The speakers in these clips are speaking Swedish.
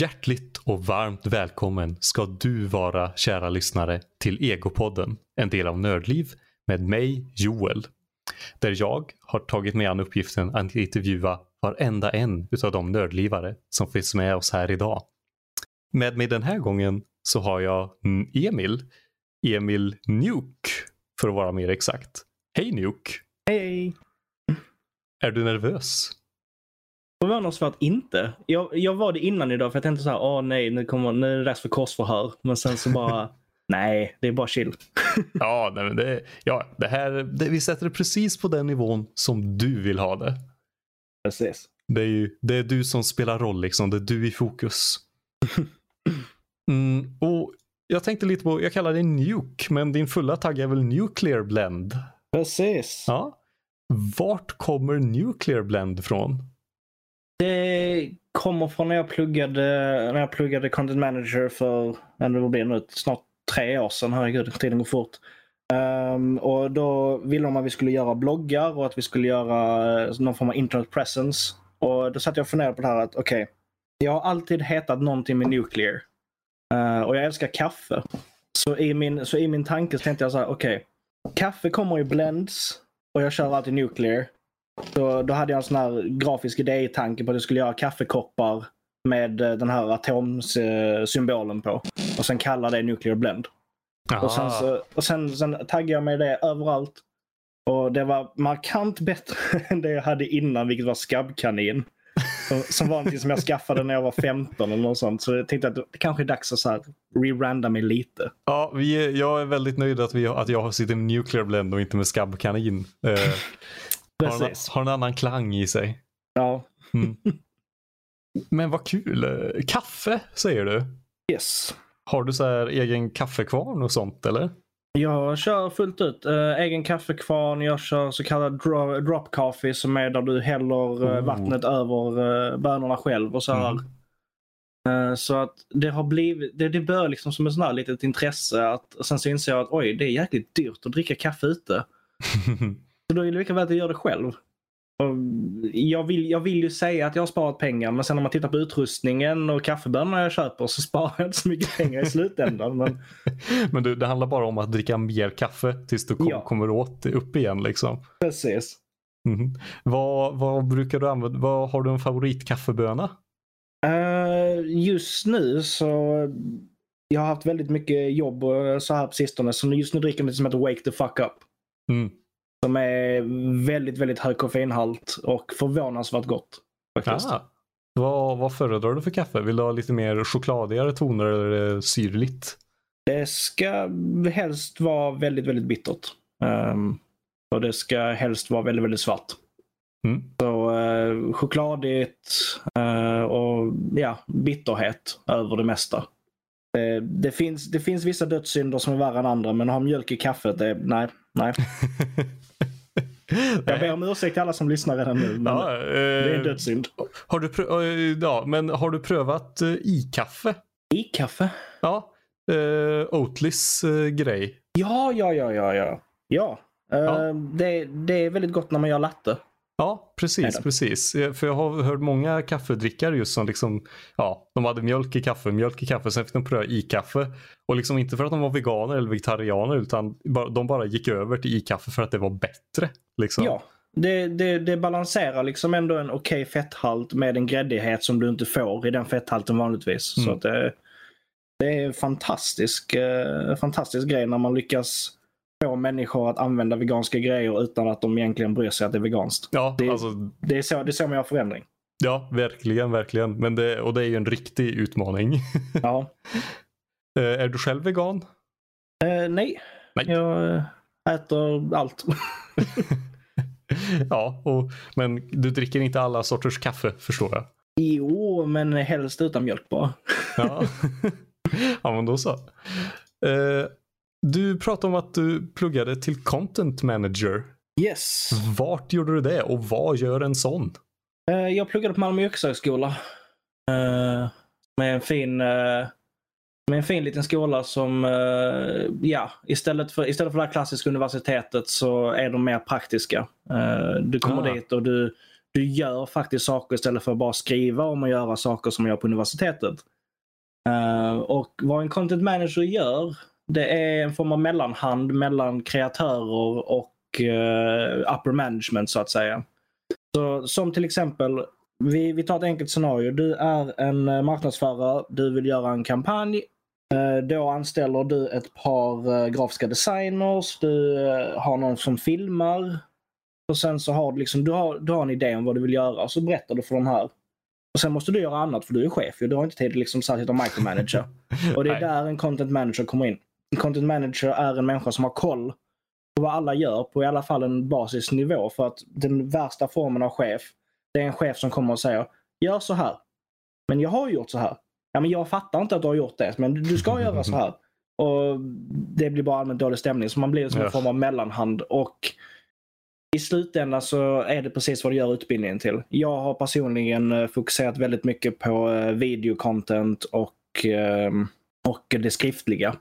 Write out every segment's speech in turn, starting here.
Hjärtligt och varmt välkommen ska du vara kära lyssnare till Egopodden, en del av Nördliv med mig Joel. Där jag har tagit mig an uppgiften att intervjua varenda en utav de nördlivare som finns med oss här idag. Med mig den här gången så har jag Emil, Emil Nuke för att vara mer exakt. Hej Nuke! Hej! Är du nervös? Förvånansvärt inte. Jag, jag var det innan idag för jag tänkte så här, åh nej, nu, kommer, nu är det dags för korsförhör. Men sen så bara, nej, det är bara chill. ja, nej, men det, ja, det här, det, vi sätter det precis på den nivån som du vill ha det. Precis. Det är, ju, det är du som spelar roll, liksom. det är du i fokus. Mm, och Jag tänkte lite på, jag kallar dig Nuke, men din fulla tagg är väl Nuclear Blend? Precis. Ja. Vart kommer Nuclear Blend från? Det kommer från när jag pluggade, när jag pluggade content manager för, vad blir nu, snart tre år sedan. Herregud, tiden går fort. Um, och då ville de att vi skulle göra bloggar och att vi skulle göra eh, någon form av internet presence. Och då satt jag och funderade på det här att okej, okay, jag har alltid hetat någonting med nuclear. Uh, och jag älskar kaffe. Så i min, så i min tanke så tänkte jag så här, okej. Okay, kaffe kommer i blends och jag kör alltid nuclear. Så då hade jag en sån här grafisk idé i tanken på att jag skulle göra kaffekoppar med eh, den här atomsymbolen på. Och sen kalla det nuclear blend. Och sen, så, och sen, sen taggade jag med det överallt. Och det var markant bättre än det jag hade innan, vilket var skabbkanin. Som var någonting som jag skaffade när jag var 15 eller något sånt. Så jag tänkte att det kanske är dags att så här re-randa mig lite. Ja, vi är, jag är väldigt nöjd att, vi, att jag sitter med nuclear blend och inte med skabbkanin. Eh, har, en, har en annan klang i sig. Ja. Mm. Men vad kul. Kaffe säger du? Yes. Har du så här egen kaffekvarn och sånt eller? Jag kör fullt ut. Äh, egen kaffekvarn, jag kör så kallad dro drop coffee som är där du häller mm. vattnet över äh, bönorna själv och så här. Mm. Så att det har blivit, det, det börjar liksom som ett sånt här litet intresse. Att, sen så inser jag att oj, det är jäkligt dyrt att dricka kaffe ute. så då är det lika väl att jag gör det själv. Jag vill, jag vill ju säga att jag har sparat pengar men sen när man tittar på utrustningen och kaffebönorna jag köper så sparar jag inte så mycket pengar i slutändan. Men, men du, det handlar bara om att dricka mer kaffe tills du kom, ja. kommer åt upp igen liksom. Precis. Mm. Vad, vad brukar du använda? Vad har du en favoritkaffeböna? Uh, just nu så jag har haft väldigt mycket jobb och så här på sistone så just nu dricker jag något som heter Wake the fuck up. Mm. Som är väldigt, väldigt hög koffeinhalt och förvånansvärt gott. Faktiskt. Ah, vad, vad föredrar du för kaffe? Vill du ha lite mer chokladigare toner eller det syrligt? Det ska helst vara väldigt, väldigt bittert. Um, och det ska helst vara väldigt, väldigt svart. Mm. Så uh, chokladigt uh, och ja, bitterhet över det mesta. Det, det, finns, det finns vissa dödssynder som är värre än andra men att ha mjölk i kaffet, det, nej. nej. Jag ber om ursäkt till alla som lyssnar redan nu. Men ja, eh, det är en dödssynd. Har du, prö- ja, men har du prövat uh, i-kaffe? I-kaffe? Ja. Uh, Oatlys uh, grej. Ja, ja, ja, ja. Ja, ja. Ja. Det, det är väldigt gott när man gör latte. Ja, precis, precis. För jag har hört många kaffedrickare just som liksom, ja, de hade mjölk i kaffe, mjölk i kaffe, sen fick de pröva i-kaffe. Och liksom inte för att de var veganer eller vegetarianer utan de bara gick över till i-kaffe för att det var bättre. Liksom. Ja, det, det, det balanserar liksom ändå en okej okay fetthalt med en gräddighet som du inte får i den fetthalten vanligtvis. Mm. Så det, det är en fantastisk, eh, fantastisk grej när man lyckas få människor att använda veganska grejer utan att de egentligen bryr sig att det är veganskt. Ja, det, alltså, det, är så, det är så man gör förändring. Ja, verkligen, verkligen. Men det, och det är ju en riktig utmaning. Ja. Eh, är du själv vegan? Uh, nej. nej. Jag äter allt. ja, och, men du dricker inte alla sorters kaffe förstår jag. Jo, men helst utan mjölk bara. ja. ja, men då så. Uh, du pratade om att du pluggade till content manager. Yes. Vart gjorde du det och vad gör en sån? Uh, jag pluggade på Malmö yrkeshögskola. Uh, med en fin uh, med en fin liten skola som, ja, istället för, istället för det klassiska universitetet så är de mer praktiska. Du kommer ah. dit och du, du gör faktiskt saker istället för att bara skriva om och göra saker som man gör på universitetet. Och vad en content manager gör, det är en form av mellanhand mellan kreatörer och uh, upper management så att säga. Så, som till exempel, vi, vi tar ett enkelt scenario. Du är en marknadsförare, du vill göra en kampanj. Uh, då anställer du ett par grafiska designers, du har någon som filmar. Och sen så har du, liksom, du, har, du har en idé om vad du vill göra och så berättar du för de här. Och sen måste du göra annat för du är chef. Du har inte tid att liksom sitta och micromanager. och det är där en content manager kommer in. En content manager är en människa som har koll på vad alla gör på i alla fall en basisnivå. För att den värsta formen av chef, det är en chef som kommer och säger gör så här. Men jag har gjort så här. Ja, men jag fattar inte att du har gjort det, men du ska göra så här. Och Det blir bara allmänt dålig stämning. Så man blir som en form av mellanhand. Och i slutändan så är det precis vad du gör utbildningen till. Jag har personligen eh, fokuserat väldigt mycket på eh, videocontent och, ehm, och det skriftliga.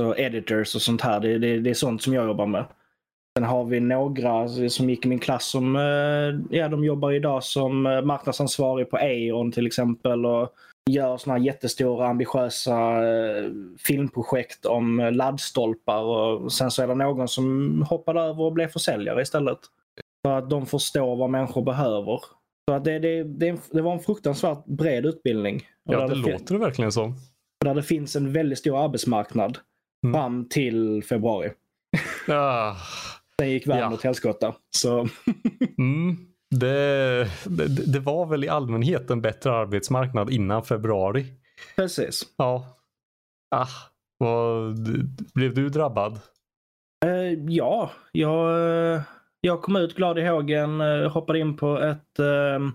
Så editors och sånt här, det, det, det är sånt som jag jobbar med. Sen har vi några som gick i min klass som eh, ja, de jobbar idag som marknadsansvarig på Aeon till exempel. Och gör såna här jättestora ambitiösa eh, filmprojekt om laddstolpar och sen så är det någon som hoppar över och blir försäljare istället. För att de förstår vad människor behöver. Så att det, det, det, det var en fruktansvärt bred utbildning. Ja, det, det låter det verkligen som. Där det finns en väldigt stor arbetsmarknad mm. fram till februari. Ah. Sen gick världen ja. åt helskotta. Så... mm. Det, det, det, var väl i allmänhet en bättre arbetsmarknad innan februari. Precis. Ja. Ah, vad, blev du drabbad? Uh, ja, jag, jag kom ut glad i hågen, uh, hoppade in på ett, uh,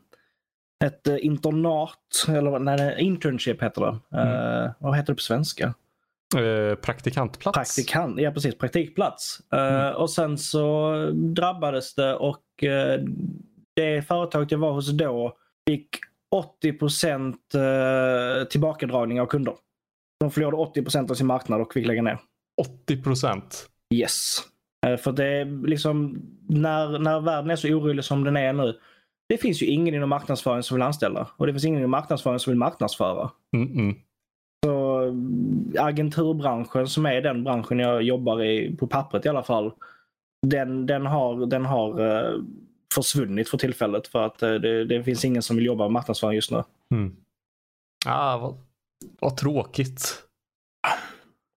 ett internat, eller nej, internship heter det. Mm. vad heter det på svenska? Praktikantplats. Praktikant, ja precis, praktikplats. Mm. Och sen så drabbades det och det företaget jag var hos då fick 80 eh, tillbakadragning av kunder. De förlorade 80% av sin marknad och fick lägga ner. 80% Yes. Eh, för det är liksom, när, när världen är så orolig som den är nu. Det finns ju ingen inom marknadsföring som vill anställa. Och det finns ingen inom marknadsföring som vill marknadsföra. Mm -mm. Agenturbranschen som är den branschen jag jobbar i, på pappret i alla fall. Den, den har, den har uh, försvunnit för tillfället för att eh, det, det finns ingen som vill jobba med marknadsföring just nu. Mm. Ah, vad, vad tråkigt.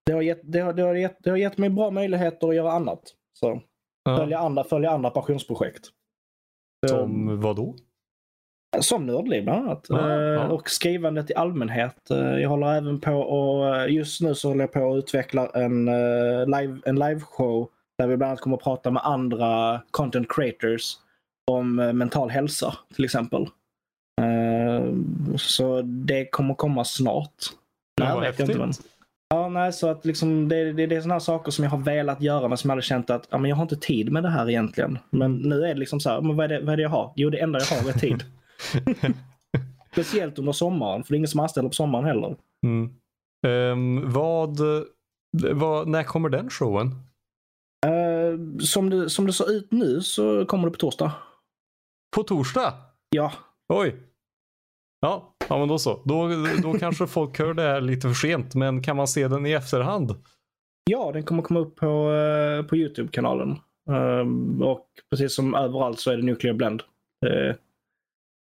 Det har, gett, det, har, det, har gett, det har gett mig bra möjligheter att göra annat. Så. Ja. Följa, andra, följa andra passionsprojekt. Som vad då? Som Nördliv bland annat. Ja, ja. Och skrivandet i allmänhet. Eh, jag håller även på och eh, just nu så håller jag på att utveckla en live, en liveshow där vi bland annat kommer att prata med andra content creators om eh, mental hälsa till exempel. Så det kommer komma snart. När vet jag inte. Men... Ja, nej, så att liksom, det, det, det är sådana saker som jag har velat göra men som jag hade känt att ja, men jag har inte tid med det här egentligen. Men nu är det liksom så här, men vad är det, vad är det jag har? Jo, det enda jag har är tid. Speciellt under sommaren, för det är ingen som anställer på sommaren heller. Mm. Um, vad, vad, när kommer den showen? Uh, som, det, som det ser ut nu så kommer det på torsdag. På torsdag? Ja. Oj. Ja, ja men då så. Då, då kanske folk hör det här lite för sent, men kan man se den i efterhand? Ja, den kommer komma upp på, uh, på Youtube-kanalen. Um, och precis som överallt så är det Nuclear Blend. Uh,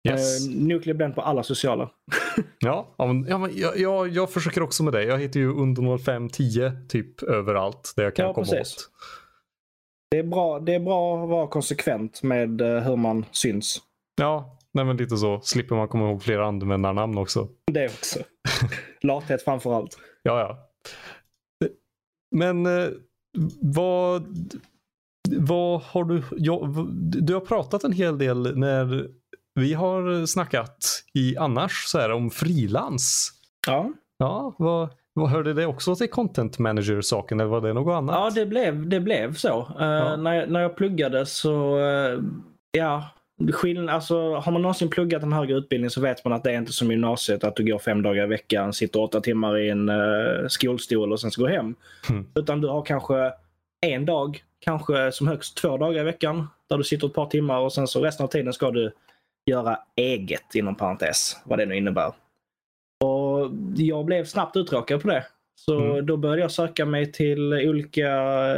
yes. uh, Nuclear Blend på alla sociala. ja, ja, men, ja men jag, jag, jag, försöker också med det. Jag heter ju under 0510 typ överallt där jag kan ja, komma precis. åt. Det är, bra, det är bra att vara konsekvent med eh, hur man syns. Ja, nej men lite så. Slipper man komma ihåg flera användarnamn också. Det också. Lathet framför allt. Ja, ja. Men eh, vad, vad har du... Ja, du har pratat en hel del när vi har snackat i annars så här om frilans. Ja. Ja, vad, Hörde det också till content manager-saken eller var det något annat? Ja, det blev, det blev så. Uh, ja. när, när jag pluggade så, uh, ja. Skill alltså, har man någonsin pluggat en högre utbildning så vet man att det är inte som gymnasiet att du går fem dagar i veckan, sitter åtta timmar i en uh, skolstol och sen så går hem. Mm. Utan du har kanske en dag, kanske som högst två dagar i veckan där du sitter ett par timmar och sen så resten av tiden ska du göra eget inom parentes, vad det nu innebär. Och jag blev snabbt uttråkad på det. Så Mm. då började jag söka mig till olika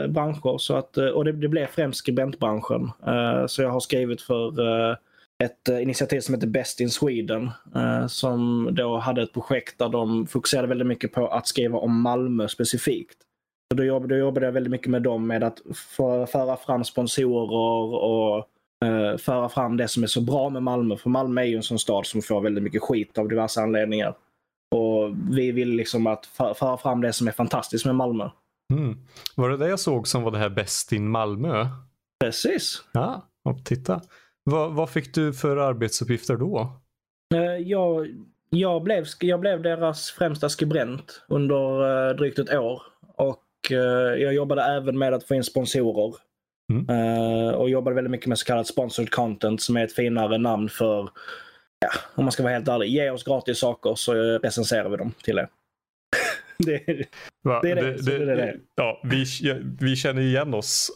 branscher. Så att, eh, och det, det blev främst skribentbranschen. Eh, Så jag har skrivit för eh, ett initiativ som heter Best in Sweden. eh, Som då hade ett projekt där de fokuserade väldigt mycket på att skriva om Malmö specifikt. Så då, jobbade, då jobbade jag väldigt mycket med dem med att för, föra fram sponsorer och eh, föra fram det som är så bra med Malmö. För Malmö är ju en sån stad som får väldigt mycket skit av diverse anledningar. Och vi vill liksom att för, föra fram det som är fantastiskt med Malmö. Mm. Var det det jag såg som var det här Bäst in Malmö? Precis. Ja, och titta. Vad, vad fick du för arbetsuppgifter då? Eh, Jag, jag, blev, jag blev deras främsta skribent under eh, drygt ett år. Och eh, jag jobbade även med att få in sponsorer. Mm. Eh, Och jobbade väldigt mycket med så kallat sponsored content som är ett finare namn för, ja, om man ska vara helt ärlig, ge oss gratis saker så recenserar vi dem till er. det, är- Va? Det är det, så det är det. Ja, vi, ja, vi känner igen oss.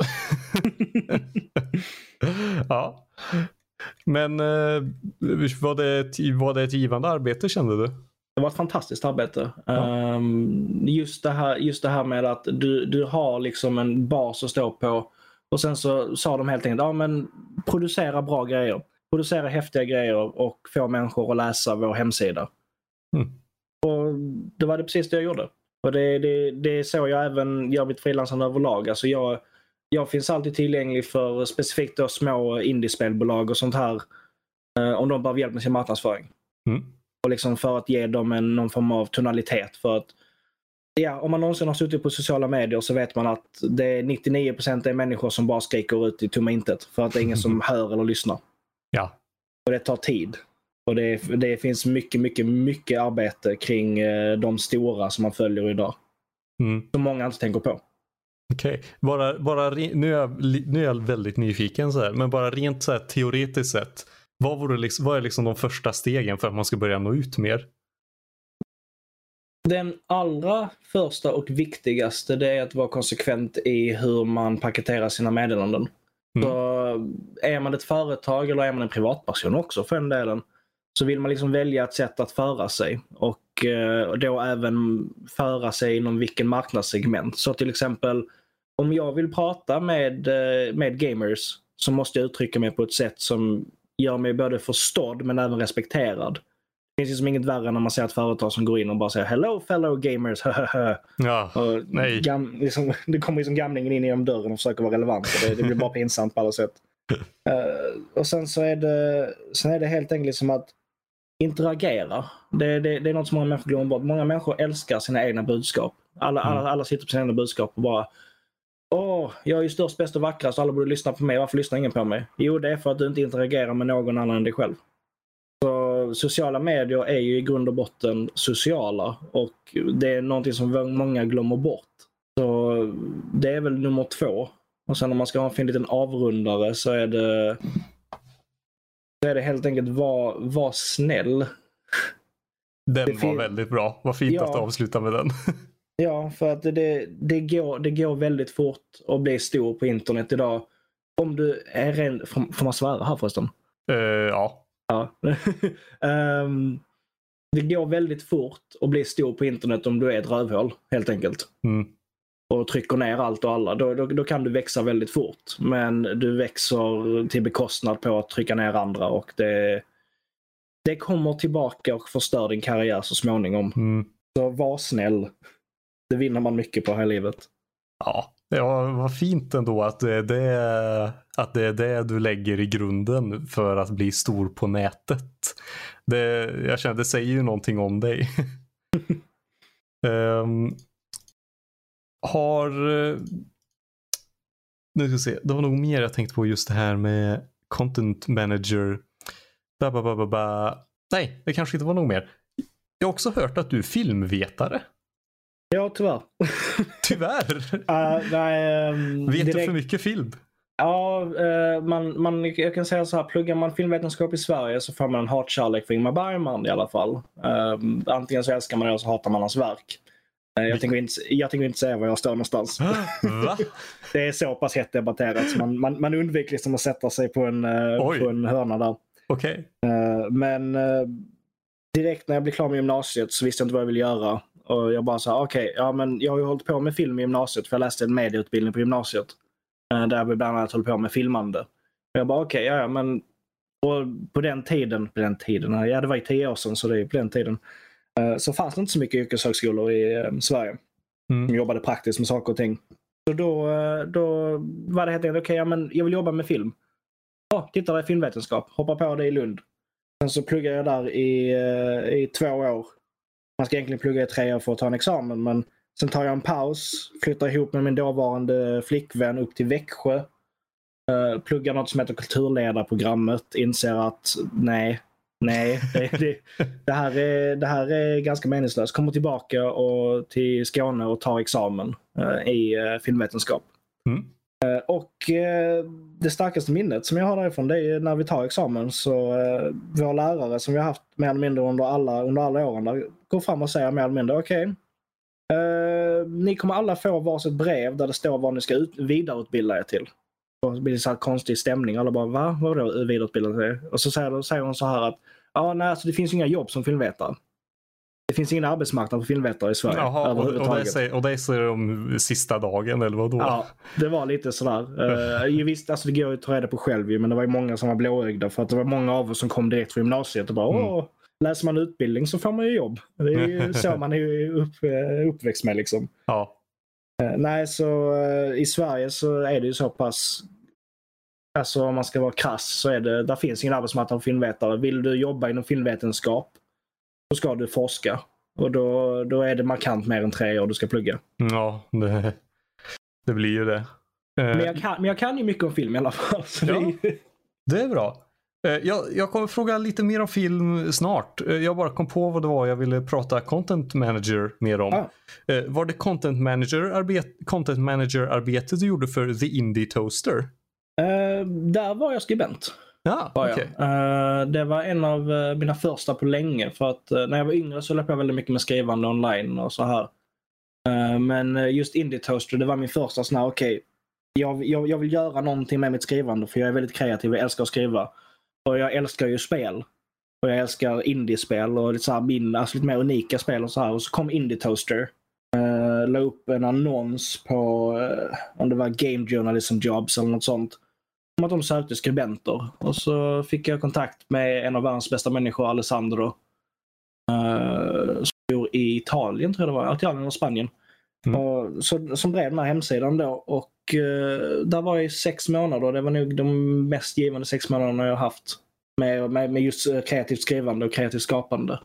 ja. Men eh, var, det ett, var det ett givande arbete kände du? Det var ett fantastiskt arbete. Ehm, just, det här, just det här med att du, du har liksom en bas att stå på. Och sen så sa de helt enkelt, ja men producera bra grejer. Producera häftiga grejer och få människor att läsa vår hemsida. Mm. Och det var det precis det jag gjorde. Och det, det, det är så jag även gör mitt frilansande överlag. Alltså jag, jag finns alltid tillgänglig för specifikt då små indiespelbolag och sånt här. eh, om de behöver hjälp med sin marknadsföring. Mm. Och liksom för att ge dem en, någon form av tonalitet. För att ja, om man någonsin har suttit på sociala medier så vet man att det är 99% är människor som bara skriker ut i tomma intet. För att det är ingen som hör eller lyssnar. Ja. Och det tar tid. Och det, det finns mycket, mycket, mycket arbete kring eh, de stora som man följer idag. Mm. Som många inte tänker på. Okej, bara, bara re- nu, är jag, nu är jag väldigt nyfiken så här, men bara rent så här, teoretiskt sett. Vad, vore liksom, vad är liksom de första stegen för att man ska börja nå ut mer? Den allra första och viktigaste det är att vara konsekvent i hur man paketerar sina meddelanden. Mm. Så är man ett företag eller är man en privatperson också för den delen så vill man liksom välja ett sätt att föra sig och eh, då även föra sig inom vilken marknadssegment. Så till exempel om jag vill prata med, eh, med gamers så måste jag uttrycka mig på ett sätt som gör mig både förstådd men även respekterad. Det finns liksom inget värre när man ser ett företag som går in och bara säger Hello fellow gamers. Ja, och Nej. Gam, liksom, det kommer liksom gamlingen in genom dörren och försöker vara relevant. Det, det blir bara pinsamt på alla sätt. Eh, och sen så är det, sen är det helt enkelt liksom att interagera. Det, det, det är något som många människor glömmer bort. Många människor älskar sina egna budskap. Alla, Mm. alla, alla sitter på sina egna budskap och bara Åh, jag är ju störst, bäst och vackrast. Alla borde lyssna på mig. Varför lyssnar ingen på mig? Jo, det är för att du inte interagerar med någon annan än dig själv. Sociala medier är ju i grund och botten sociala och det är någonting som många glömmer bort. Så det är väl nummer två. Och sen om man ska ha en fin liten avrundare så är det så är det helt enkelt var, var snäll. den det var väldigt bra. Vad fint Ja. att du avslutar med den. Ja, för att det, det, går, det går väldigt fort att bli stor på internet idag. Om du är ren... Får, man svära här förresten? Eh, ja. Ja. Ehm, det går väldigt fort att bli stor på internet om du är ett rövhål, helt enkelt. Mm. Och trycker ner allt och alla. Då, då, då kan du växa väldigt fort. Men du växer till bekostnad på att trycka ner andra och det, det kommer tillbaka och förstör din karriär så småningom. Mm. Så var snäll. Det vinner man mycket på här i livet. Ja, var, vad fint ändå att det, är det, att det är det du lägger i grunden för att bli stor på nätet. Det, jag känner, det säger ju någonting om dig. Ehm, har... Nu ska vi se, det var nog mer jag tänkte på just det här med content manager. Ba, ba, ba, ba, ba. Nej, det kanske inte var nog mer. Jag har också hört att du är filmvetare. Ja, tyvärr. Tyvärr. Uh, nej, ehm, Vet du direkt- för mycket film? Ja, eh, man, man, jag kan säga så här. Pluggar man filmvetenskap i Sverige så får man en hatkärlek för Ingmar Bergman i alla fall. Ehm, antingen så älskar man det eller så hatar man hans verk. Eh, jag, tänker inte, jag tänker inte säga var jag står någonstans. Va? Det är så pass hett debatterat så man, man, man undviker liksom att sätta sig på en, eh, Oj. på en hörna där. Okej. Eh, men direkt när jag blev klar med gymnasiet så visste jag inte vad jag ville göra. Och jag bara sa, okej, ja men jag har ju hållit på med film i gymnasiet för jag läste en medieutbildning på gymnasiet. eh, Där vi bland annat höll på med filmande. Och jag bara, okej, ja, ja men och på den tiden, på den tiden, ja det var ju tio år sedan så det är på den tiden. eh, Så fanns det inte så mycket yrkeshögskolor i eh, Sverige Mm. som jobbade praktiskt med saker och ting. Så då, då var det helt enkelt, okej, ja, men jag vill jobba med film. Ja, titta där i filmvetenskap, hoppa på det i Lund. Sen så pluggade jag där i, i två år. Man ska egentligen plugga i tre år för att ta en examen, men sen tar jag en paus, flyttar ihop med min dåvarande flickvän upp till Växjö. Uh, pluggar något som heter kulturledarprogrammet, inser att nej, nej, det, det, det, här är, det här är ganska meningslöst. Kommer tillbaka och till Skåne och tar examen uh, i uh, filmvetenskap. Mm. Eh, och eh, det starkaste minnet som jag har därifrån det är när vi tar examen så eh, vår lärare som vi har haft mer eller mindre under alla, under alla åren där, går fram och säger mer eller mindre okej. eh, ni kommer alla få varsitt brev där det står vad ni ska ut, vidareutbilda er till. Och det blir så här konstig stämning. Alla bara va? Vadå vidareutbilda sig? Och så säger, säger hon så här att ja, nej, alltså, det finns inga jobb som filmvetare. Det finns ingen arbetsmarknad för filmvetare i Sverige Jaha, och, och, det överhuvudtaget. säger, och det säger de sista dagen eller vadå? Ja, det var lite sådär. Uh, visst, alltså det går ju att ta reda på själv men det var ju många som var blåögda för att det var många av oss som kom direkt från gymnasiet och bara Mm. åh, läser man utbildning så får man ju jobb. Det är ju så man är upp, eh, uppväxt med liksom. Ja. Eh, nej, så eh, i Sverige så är det ju så pass Alltså om man ska vara krass så är det, där finns ingen arbetsmarknad för filmvetare. Vill du jobba inom filmvetenskap så ska du forska. Och då, då är det markant mer än tre år du ska plugga. Ja, det, det blir ju det. Eh, Men jag, kan, men jag kan ju mycket om film i alla fall. Ja. det är bra. Eh, Jag, jag kommer fråga lite mer om film snart. Eh, Jag bara kom på vad det var jag ville prata content manager mer om. Ah. Var det content manager, arbet, content manager du gjorde för The Indie Toaster? Eh, där var jag skribent. Ja, Var okej. jag. Eh, det var en av eh, mina första på länge. För att eh, när jag var yngre så höll jag väldigt mycket med skrivande online och så här. Men just Indie Toaster, det var min första sån här, okej. jag, jag, jag vill göra någonting med mitt skrivande för jag är väldigt kreativ och älskar att skriva. Och jag älskar ju spel. Och jag älskar indiespel och lite, så här, min, alltså lite mer unika spel och så här. Och så kom Indie Toaster. Uh, la upp en annons på, om det var Game Journalism Jobs eller något sånt om att de sökte skribenter. Och så fick jag kontakt med en av världens bästa människor, Alessandro. Uh, som bor i Italien, tror jag det var. Italien och Spanien. Mm. Och, så, som drev den här hemsidan då. Och uh, där var jag i sex månader. Det var nog de mest givande sex månaderna jag har haft. Med, med, med just eh, kreativt skrivande och kreativt skapande.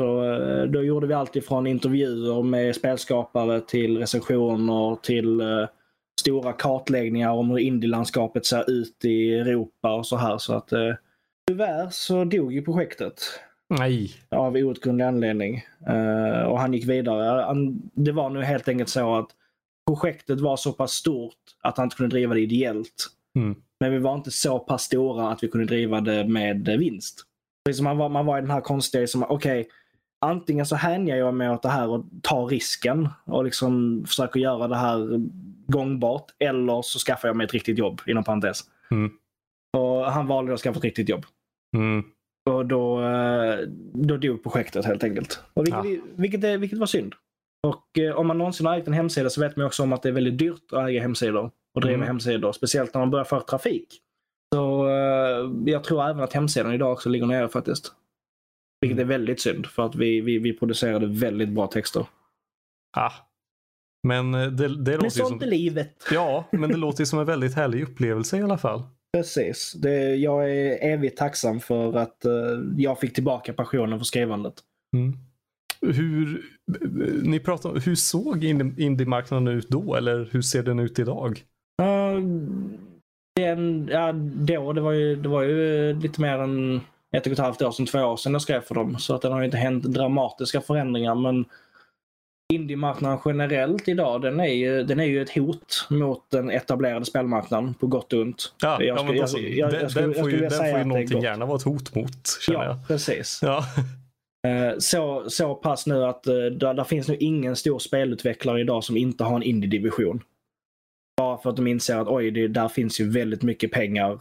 Så, eh, då gjorde vi allt ifrån intervjuer med spelskapare till recensioner till eh, stora kartläggningar om hur indielandskapet ser ut i Europa och så här. Så att eh, tyvärr så dog ju projektet Nej. av outgrundlig anledning. Eh, och han gick vidare. Han, det var nu helt enkelt så att projektet var så pass stort att han inte kunde driva det ideellt. Mm. Men vi var inte så pass stora att vi kunde driva det med vinst. Precis som man, var, man var i den här konstiga, som okej, antingen så hänger jag mig åt det här och tar risken och liksom försöker göra det här gångbart. Eller så skaffar jag mig ett riktigt jobb, inom parentes. Mm. Och han valde att skaffa ett riktigt jobb. Mm. Och då, eh, då dog projektet helt enkelt. Och vilket, Ja. vilket, är, vilket var synd. Och eh, om man någonsin har ägt en hemsida så vet man också om att det är väldigt dyrt att äga hemsidor och driva Mm. hemsidor. Speciellt när man börjar få trafik. Så eh, jag tror även att hemsidan idag också ligger nere faktiskt. Vilket är väldigt synd för att vi, vi, vi producerade väldigt bra texter. Ah. Men eh, det, det Men låter sånt som... är livet. Ja, men det låter ju som en väldigt härlig upplevelse i alla fall. Precis. Det, jag är evigt tacksam för att eh, jag fick tillbaka passionen för skrivandet. Mm. Hur, ni pratar om, hur såg indie- indie-marknaden ut då? Eller hur ser den ut idag? Uh, den, ja, då, det var, ju, det var ju lite mer än ett och ett halvt år sedan, två år sedan jag skrev för dem. Så att det har inte hänt dramatiska förändringar. Men indiemarknaden generellt idag, den är, ju, den är ju ett hot mot den etablerade spelmarknaden på gott och ont. Ja, Jag ja, skulle- men jag- alltså, jag- den, jag skulle- den jag får ju, den får någonting gärna vara ett hot mot, känner Ja, jag. precis. Ja. Eh, Så, så pass nu att eh, där, där finns nu ingen stor spelutvecklare idag som inte har en indie-division. Bara för att de inser att oj, det, där finns ju väldigt mycket pengar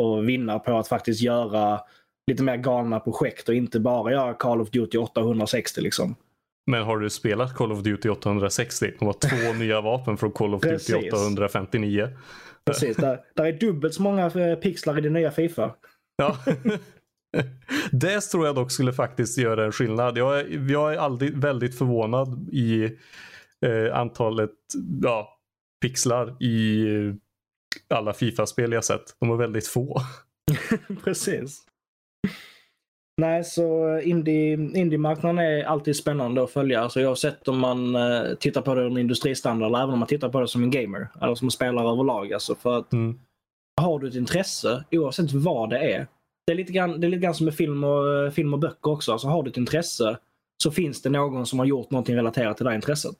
att vinna på att faktiskt göra lite mer galna projekt och inte bara göra Call of Duty 860 liksom. Men har du spelat Call of Duty 860? De har två nya vapen från Call of Duty 859. Precis, där, där är dubbelt så många eh, pixlar i det nya Fifa. Ja. det tror jag dock skulle faktiskt göra en skillnad. Jag är, jag är aldrig väldigt förvånad i eh, antalet ja, pixlar i alla Fifa-spel jag sett. De är väldigt få. Precis. Nej, så indie, indie-marknaden är alltid spännande att följa. Alltså oavsett om man uh, tittar på det som industristandard eller även om man tittar på det som en gamer. Eller som spelare överlag. Alltså för att mm. Har du ett intresse, oavsett vad det är. Det är lite grann, det är lite grann som med film och, film och böcker också. Alltså har du ett intresse så finns det någon som har gjort någonting relaterat till det intresset.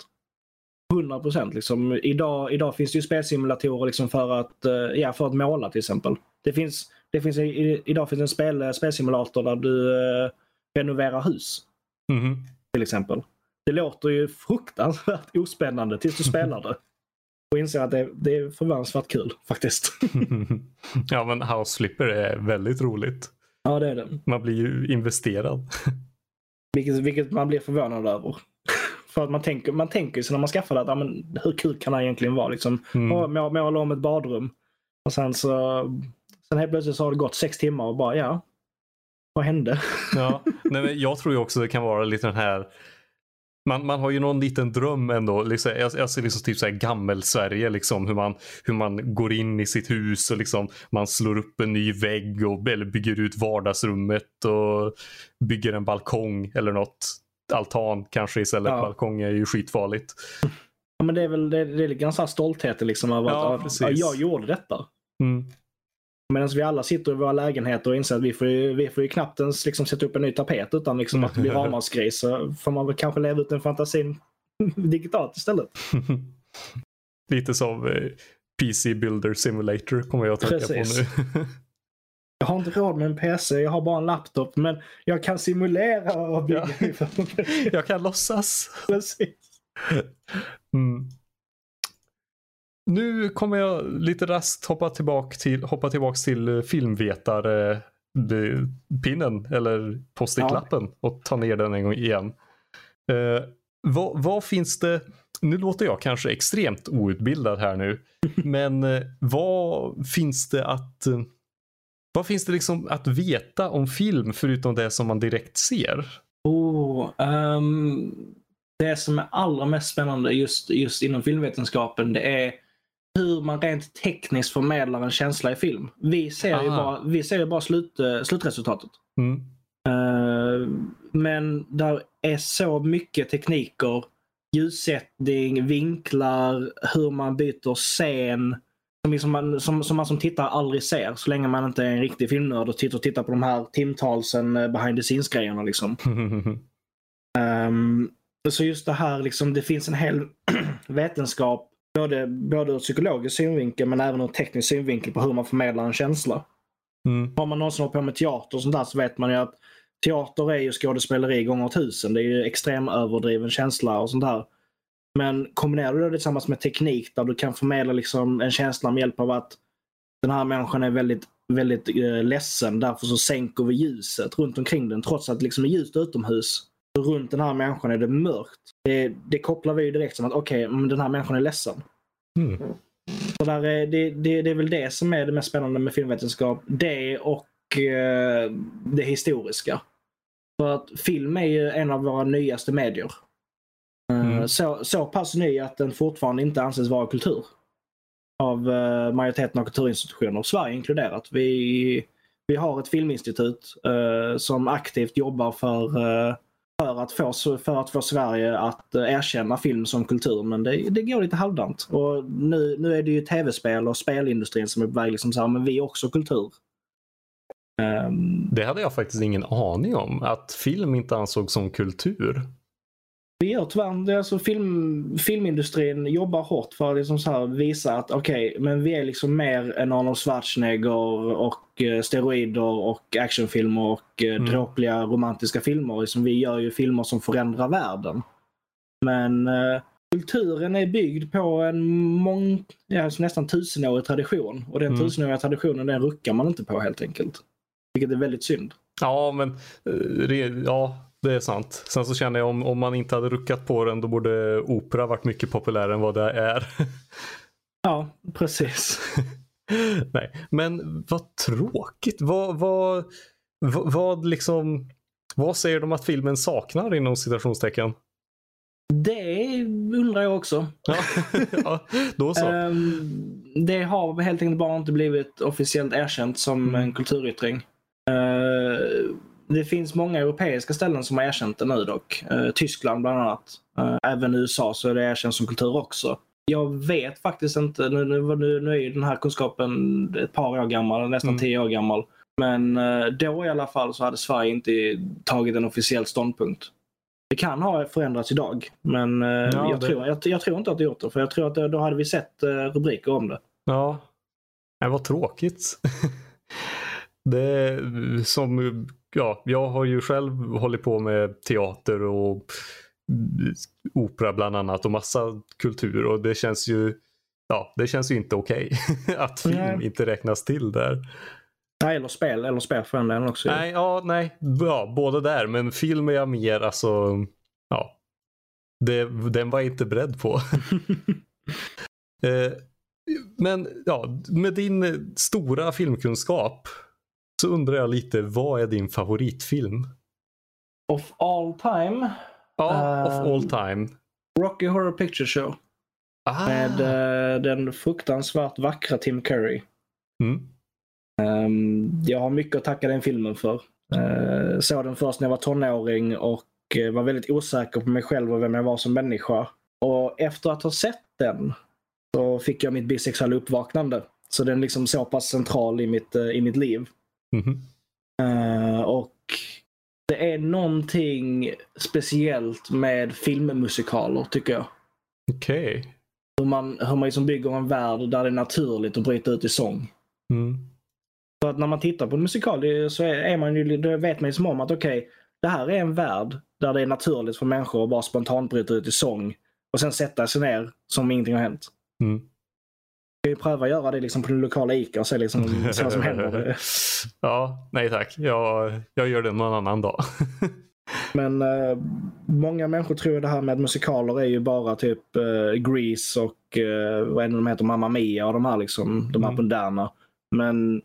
100 procent. Liksom. Idag, idag finns det ju spelsimulatorer liksom för, att, uh, ja, för att måla till exempel. Det finns det finns, idag finns en spel, spelsimulator där du eh, renoverar hus. Mm. Till exempel. Det låter ju fruktansvärt ospännande tills du spelar det. Och inser att det, det är förvånansvärt kul faktiskt. ja men House Flipper är väldigt roligt. Ja det är det. Man blir ju investerad. vilket, vilket man blir förvånad över. För att man tänker, man tänker sig när man skaffar det att ja, men, hur kul kan det egentligen vara? Liksom, mm. måla om ett badrum. Och sen så Sen helt plötsligt så har det gått sex timmar och bara ja, vad hände? Ja, nej, men jag tror ju också det kan vara lite den här man, man har ju någon liten dröm ändå. Liksom, jag, jag ser liksom typ så här gammel-Sverige. Liksom, hur, man, hur man går in i sitt hus och liksom, man slår upp en ny vägg och, eller bygger ut vardagsrummet och bygger en balkong eller något. Altan kanske istället. Ja. Balkong är ju skitfarligt. Ja, men det är väl det det är lite grann stolthet liksom, ja, att ja, jag gjorde detta. Mm. Medan vi alla sitter i våra lägenheter och inser att vi får ju, vi får ju knappt ens liksom sätta upp en ny tapet utan liksom att det blir ramaskri. Så får man väl kanske leva ut den fantasin digitalt istället. Lite som eh, PC Builder Simulator kommer jag att tänka Precis. på nu. jag har inte råd med en PC, jag har bara en laptop. Men jag kan simulera och bygga. Ja. jag kan låtsas. Precis. Mm. Nu kommer jag lite raskt hoppa tillbaka till, hoppa tillbaka till eh, filmvetare pinnen eller post-it-lappen ja. och ta ner den en gång igen. Uh, vad, vad, finns det, nu låter jag kanske extremt outbildad här nu, men vad finns det att vad finns det liksom att veta om film förutom det som man direkt ser? Oh, um, det som är allra mest spännande just, just inom filmvetenskapen det är hur man rent tekniskt förmedlar en känsla i film. Vi ser ju bara, vi ser ju bara slut, uh, slutresultatet. Mm. Uh, men där är så mycket tekniker, ljussättning, vinklar, hur man byter scen. Som, liksom man, som, som man som tittare aldrig ser så länge man inte är en riktig filmnörd och tittar, tittar på de här timtalsen eh, behind the scenes grejerna. Liksom. um, så just det här, liksom, det finns en hel vetenskap Både, både ur psykologisk synvinkel men även ur teknisk synvinkel på hur man förmedlar en känsla. Mm. Har man någonsin hållit på med teater och sånt där så vet man ju att teater är ju skådespeleri gånger tusen. Det är ju extrem överdriven känsla och sånt där. Men kombinerar du det tillsammans med teknik där du kan förmedla liksom en känsla med hjälp av att den här människan är väldigt, väldigt eh, ledsen. Därför så sänker vi ljuset runt omkring den trots att det liksom är ljust utomhus. Runt den här människan är det mörkt. Det, det kopplar vi ju direkt som att okej, okay, den här människan är ledsen. Mm. Så där är, det, det, det, är väl det som är det mest spännande med filmvetenskap. Det och eh, det historiska. För att film är ju en av våra nyaste medier. Eh, mm. Så, så pass ny att den fortfarande inte anses vara kultur. Av uh, majoriteten av kulturinstitutioner, Sverige inkluderat. Vi, vi har ett filminstitut uh, som aktivt jobbar för uh, för att, få, för att få Sverige att eh, erkänna film som kultur. Men det, det går lite halvdant. Och nu, nu är det ju tv-spel och spelindustrin som är på väg liksom så här, men vi är också kultur. Um, det hade jag faktiskt ingen aning om. Att film inte ansågs som kultur. Vi gör tyvärr, alltså film, filmindustrin jobbar hårt för att liksom så visa att okej, okay, men vi är liksom mer än Arnold Schwarzenegger och eh, steroider och actionfilmer och eh, mm. dråpliga romantiska filmer. Liksom, vi gör ju filmer som förändrar världen. Men eh, kulturen är byggd på en mång, ja, nästan tusenårig tradition. Och den mm. tusenåriga traditionen den ruckar man inte på helt enkelt. Vilket är väldigt synd. Ja, men eh, ja, det är sant. Sen så känner jag om, om man inte hade ruckat på den då borde opera varit mycket populärare än vad det är. Ja, precis. Nej, men vad tråkigt. Vad, vad, vad, vad liksom, vad säger de att filmen saknar inom citationstecken? Det undrar jag också. Ja, ja då så. Um, det har helt enkelt bara inte blivit officiellt erkänt som Mm. en kulturyttring. Det finns många europeiska ställen som har erkänt det nu dock. Uh, Tyskland bland annat. Uh, även i USA så är det erkänt som kultur också. Jag vet faktiskt inte, nu, nu, nu, är ju den här kunskapen ett par år gammal, nästan Mm. tio år gammal. Men eh, då i alla fall så hade Sverige inte tagit en officiell ståndpunkt. Det kan ha förändrats idag, men eh, jag, det- tror, jag, jag tror inte att det gjort det. För jag tror att då, då hade vi sett eh, rubriker om det. Ja, Nej, vad tråkigt. Det som, ja, jag har ju själv hållit på med teater och opera bland annat och massa kultur och det känns ju, ja, det känns ju inte okej att film Nej. inte räknas till där. Nej, eller spel. Eller spel för den också. Nej, ja, nej, ja, både där, men film är jag mer alltså, ja, det, den var jag inte beredd på. Eh, Men ja, med din stora filmkunskap så undrar jag lite, vad är din favoritfilm? Of all time, Ja, of Ehm. all time. Rocky Horror Picture Show. Ah. Med eh, den fruktansvärt vackra Tim Curry. Mm. Ehm, jag har mycket att tacka den filmen för. Uh, såg den först när jag var tonåring och eh, var väldigt osäker på mig själv och vem jag var som människa. Och efter att ha sett den så fick jag mitt bisexuella uppvaknande. Så den är liksom så pass central i mitt, i mitt liv. Eh, och det är någonting speciellt med filmmusikaler tycker jag. Okej. Hur man, hur man liksom bygger en värld där det är naturligt att bryta ut i sång. Mm. För att när man tittar på en musikal det- så är, är man ju, då vet man ju som om att okej, det här är en värld där det är naturligt för människor att bara spontant bryta ut i sång och sen sätta sig ner som om ingenting har hänt. Mm. Kan ju pröva att göra det liksom på den lokala ICA och se liksom se vad som händer. ja, nej tack. Jag, jag gör det någon annan dag. Men eh, många människor tror det här med musikaler är ju bara typ uh, Grease och uh, vad är det de heter, Mamma Mia och de här liksom, de här Mm. moderna. Men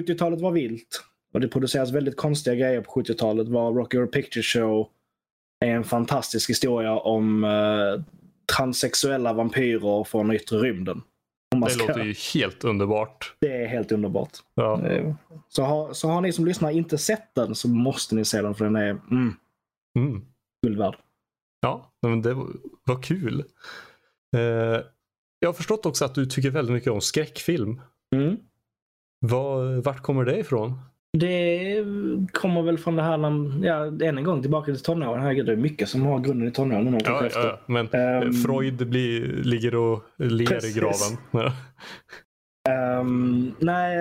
70-talet var vilt och det produceras väldigt konstiga grejer på 70-talet. Var Rocky Horror Picture Show är en fantastisk historia om eh, transsexuella vampyrer från yttre rymden. Det ska- låter ju helt underbart. det är helt underbart. Ja. Eh, Så har, så har ni som lyssnar inte sett den så måste ni se den för den är mm, Mm. guld värd. Ja, men det var, var kul. Eh, jag har förstått också att du tycker väldigt mycket om skräckfilm. Mm. Var, vart kommer det ifrån? Det kommer väl från det här, när, ja, än en gång tillbaka till tonåren. Herregud, det är mycket som har grunden i tonåren. Ja, efter. ja, men Ehm, Freud blir, ligger och ler Precis. i graven. Ehm, nej,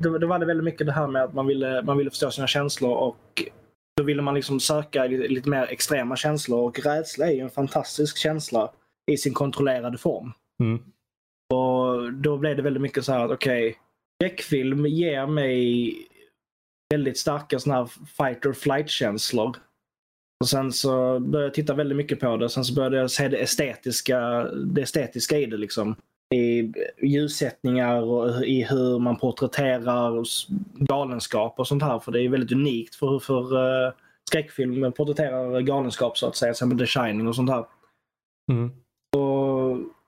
det, det var det väldigt mycket det här med att man ville, man ville förstå sina känslor och då ville man liksom söka i lite mer extrema känslor och rädsla är ju en fantastisk känsla i sin kontrollerade form. Mm. Och då blev det väldigt mycket så här att okej, skräckfilm ger mig väldigt starka såna här fight or flight känslor. Och sen så började jag titta väldigt mycket på det. Sen så började jag se det estetiska, det estetiska i det liksom. I ljussättningar och i hur man porträtterar galenskap och sånt här. För det är väldigt unikt för, för uh, skräckfilm porträtterar galenskap så att säga. Till exempel The Shining och sånt här Mm.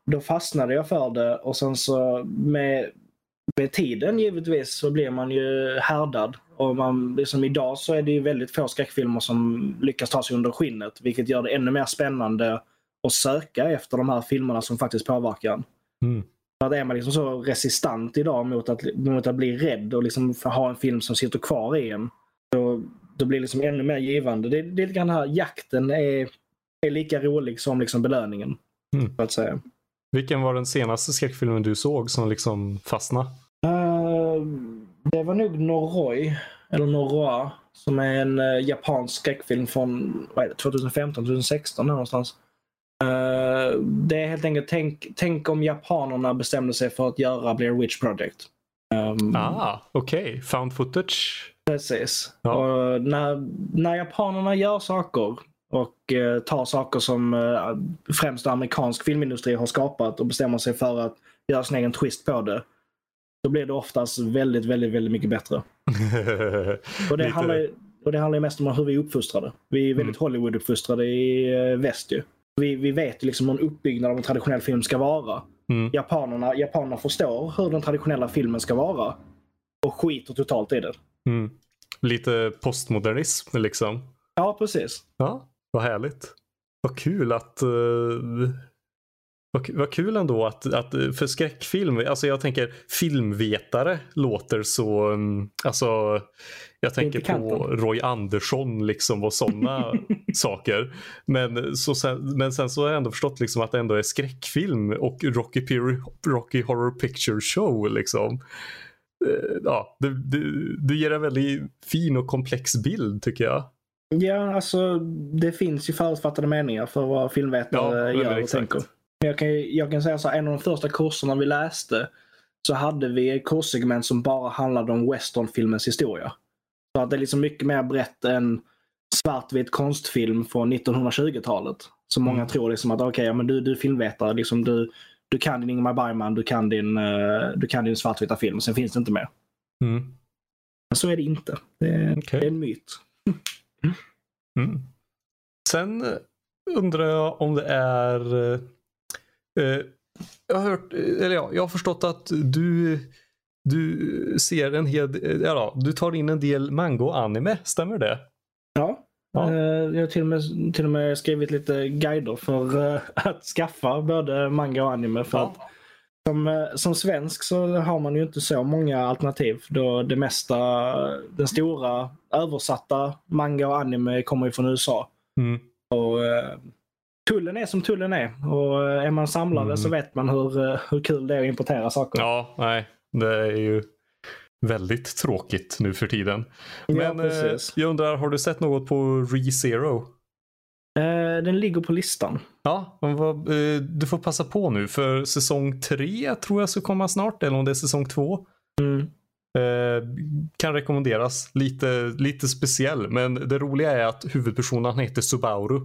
då fastnade jag för det och sen så med, med tiden givetvis så blir man ju härdad. Och man, liksom idag så är det ju väldigt få skräckfilmer som lyckas ta sig under skinnet vilket gör det ännu mer spännande att söka efter de här filmerna som faktiskt påverkar en. Mm. För att är man liksom så resistant idag mot att, mot att bli rädd och liksom ha en film som sitter kvar i en. Då, då blir det liksom ännu mer givande. Det, det är lite grann här, jakten är, är lika rolig som liksom belöningen. Mm. Så att säga. Vilken var den senaste skräckfilmen du såg som liksom fastnade? Eh, det var nog Noroi, eller Noroi, som är en uh, japansk skräckfilm från vad är det, 2015, 2016 där någonstans. Eh, det är helt enkelt, tänk, tänk om japanerna bestämde sig för att göra Blair Witch Project. Um, Ah, okej. Found footage? Precis. Ja. Och när, när japanerna gör saker och eh, tar saker som eh, främst amerikansk filmindustri har skapat och bestämmer sig för att göra sin egen twist på det. Då blir det oftast väldigt, väldigt, väldigt mycket bättre. Och det, handlar, ju- och det handlar ju mest om hur vi är uppfostrade. Vi är väldigt Hollywood-uppfostrade i eh, väst ju. Vi, vi vet ju liksom hur en uppbyggnad av en traditionell film ska vara. Mm. Japanerna, japanerna förstår hur den traditionella filmen ska vara. Och skiter totalt i det. Mm. Lite postmodernism liksom. Ja, precis. Ja, vad härligt. Vad kul att... Uh, vad, vad kul ändå att, att eh, för skräckfilm, alltså jag tänker filmvetare låter så, um, alltså jag tänker på. Roy Andersson liksom och sådana saker. Men, så sen, men sen så har jag ändå förstått liksom att det ändå är skräckfilm och Rocky, Pir- Rocky Horror Picture Show liksom. Eh, Ja, du, du, du ger en väldigt fin och komplex bild tycker jag. Ja, alltså det finns ju förutfattade meningar för vad Ja, filmvetare men gör och exakt. tänker. Men Jag kan, jag kan säga så här, en av de första kurserna vi läste så hade vi ett kurssegment som bara handlade om westernfilmens historia. Så att det är liksom mycket mer brett än svartvit konstfilm från 1920-talet. Så många Mm. tror liksom att okej, ja, men du, du är filmvetare, liksom, du, du kan din Ingmar Bergman, du kan din, eh, du kan din svartvita film, sen finns det inte mer. Mm. Men så är det inte. Det, är- Okej. det är en myt. Mm. Sen eh, undrar jag om det är... eh, eh, jag har hört, eh, eller ja, jag har förstått att du, du ser en hel, eh, ja, du tar in en del manga och anime, stämmer det? Ja. Ja. Jag har till och, med, till och med skrivit lite guider för att skaffa både manga och anime. För att som, eh, som svensk så har man ju inte så många alternativ. Då det mesta, den stora översatta manga och anime kommer ju från USA. Mm. Och, eh, tullen är som tullen är. Och eh, är man samlare Mm. så vet man hur, hur kul det är att importera saker. Ja, nej, det är ju väldigt tråkigt nu för tiden. Ja, Men eh, precis. jag undrar, har du sett något på ReZero? Eh, den ligger på listan. Ja, eh, du får passa på nu för säsong tre tror jag ska komma snart, eller om det är säsong två. Mm. Eh, kan rekommenderas. Lite, lite speciell, men det roliga är att huvudpersonen heter Subaru.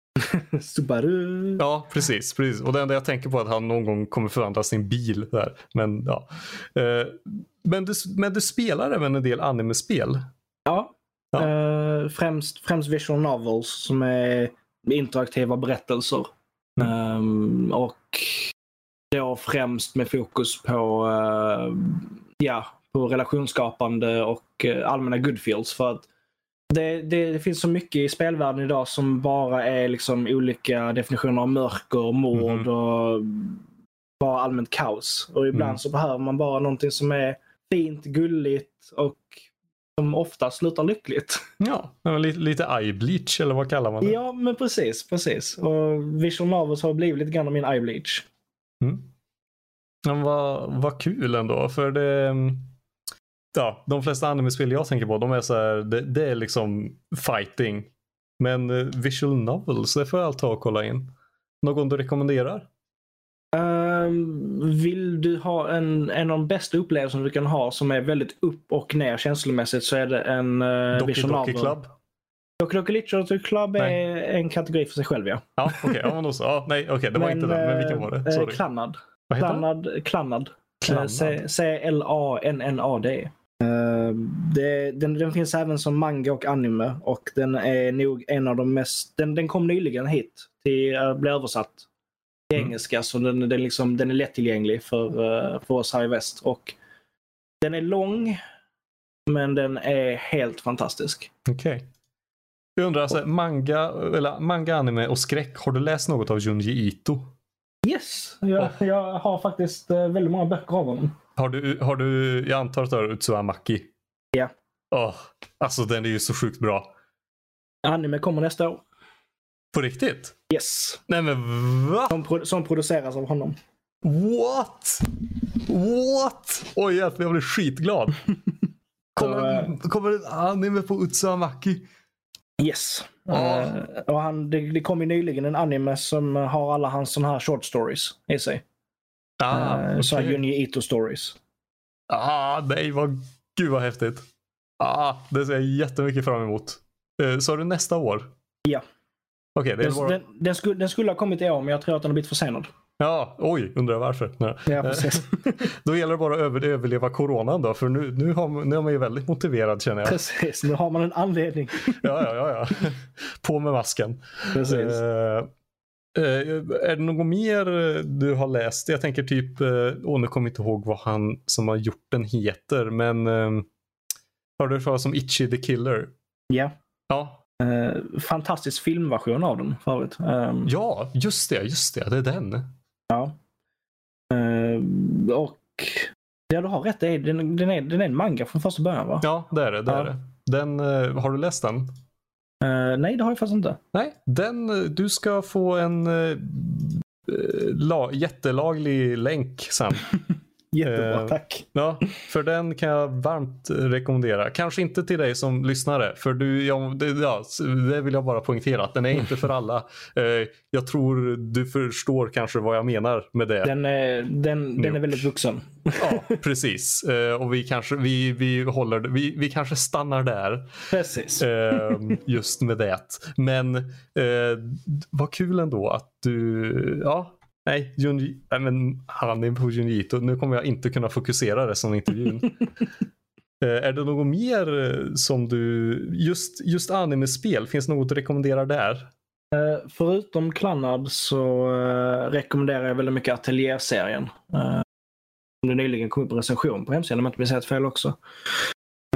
Subaru. Ja, precis, precis. Och det enda jag tänker på är att han någon gång kommer förvandla sin bil där. Men ja. Men, du, men du spelar även en del anime-spel. Ja. Ja. Eh, främst, främst visual novels som är interaktiva berättelser. Mm. Ehm, och då främst med fokus på, eh, ja, på relationsskapande och uh, allmänna goodfields. För att det, det, det finns så mycket i spelvärlden idag som bara är liksom olika definitioner av mörker, mord Mhm. och bara allmänt kaos. Och ibland Mm. så behöver man bara någonting som är fint, gulligt och som ofta slutar lyckligt. Ja, lite, lite eye bleach eller vad kallar man det? Ja, men precis. precis. Och Visual Novels har blivit lite grann av min eye bleach. Mm. Men vad, vad kul ändå, för det... mm, Ja, de flesta anime-spel jag tänker på, de är så här, det, det är liksom fighting. Men eh, visual novels, det får jag ta och kolla in. Någon du rekommenderar? Ehm, vill du ha en, en av de bästa upplevelserna du kan ha som är väldigt upp och ner känslomässigt så är det en uh, Doki Visual Doki Novel. Club? Doki Doki Literature Club är Nej. en kategori för sig själv ja. Ja, okej. ja, men så. Ja, nej, okej, det var inte den. Men vilken var det? eh, Sorry. Klannad. vad heter den? Klannad. Klannad. Eh, Klannad. C- C-L-A-N-N-A-D. Eh, det, den, den finns även som manga och anime och den är nog en av de mest... Den, den kom nyligen hit till uh, bli översatt till Mm. engelska så den, den, liksom, den är lättillgänglig för, eh, för oss här i väst. Och den är lång men den är helt fantastisk. Okej. Jag undrar, alltså, manga, eller manga, anime och skräck. Har du läst något av Junji Ito? Yes! Jag, jag har faktiskt eh, väldigt många böcker av honom. Har du, har du jag antar att du har Utsuamaki? Ja. Åh, alltså den är ju så sjukt bra. Anime kommer nästa år. På riktigt? Yes! Nej men va? Som, pro- som produceras av honom. What? What? Oj jävlar, jag blir skitglad. Kommer, Så, kommer anime på Utsuamaki? Yes. Ja. Eh, och han, det, det kom ju nyligen en anime som har alla hans såna här short stories i sig. Ah, uh, Så här okej. Junji Ito stories. ah, nej vad, gud vad häftigt. Ah, det ser jag jättemycket fram emot. Uh, sa du nästa år? Ja. Okay, den, bara... den, den, skulle, den skulle ha kommit i år, men jag tror att den har blivit försenad. Ja, oj, undrar varför. Nej. Ja, precis. då gäller det bara att över, överleva coronan då, för nu, nu, har, nu är man ju väldigt motiverad känner jag. Precis, nu har man en anledning. ja, ja, ja, ja. På med masken. Precis. Uh, är det något mer du har läst? Jag tänker typ, åh nu kommer jag inte ihåg vad han som har gjort den heter, men uh, har du hört talas om Itchy the Killer? Ja. Ja. Uh, fantastisk filmversion av den förut. Um, ja, just det, just det, det är den. Ja. Uh, och ja, du har rätt. Den, den, är, den är en manga från första början va? Ja, det är det. det, ja. är det. Den, uh, har du läst den? Uh, nej, det har jag faktiskt inte. Nej, den, du ska få en la, jättelaglig länk sen. Jättebra, eh, tack. Ja, för den kan jag varmt rekommendera. Kanske inte till dig som lyssnare, för du, ja, det, ja, det vill jag bara poängtera att den är inte för alla. Eh, jag tror du förstår kanske vad jag menar med det. Den är, den, den är väldigt vuxen. Ja, precis. Eh, och vi kanske, vi, vi, håller, vi, vi kanske stannar där. Precis. just med det. Men eh, vad kul ändå att du, ja, Nej, Junji, nej men han är på Junjito. Nu kommer jag inte kunna fokusera resten av intervjun. uh, är det något mer eh, som du, just, just anime-spel, finns det något att rekommendera där? Uh, förutom Klannad så rekommenderar jag väldigt mycket Ateljär-serien. Uh, det nyligen kom upp en recension på hemsidan om jag inte minns helt fel också.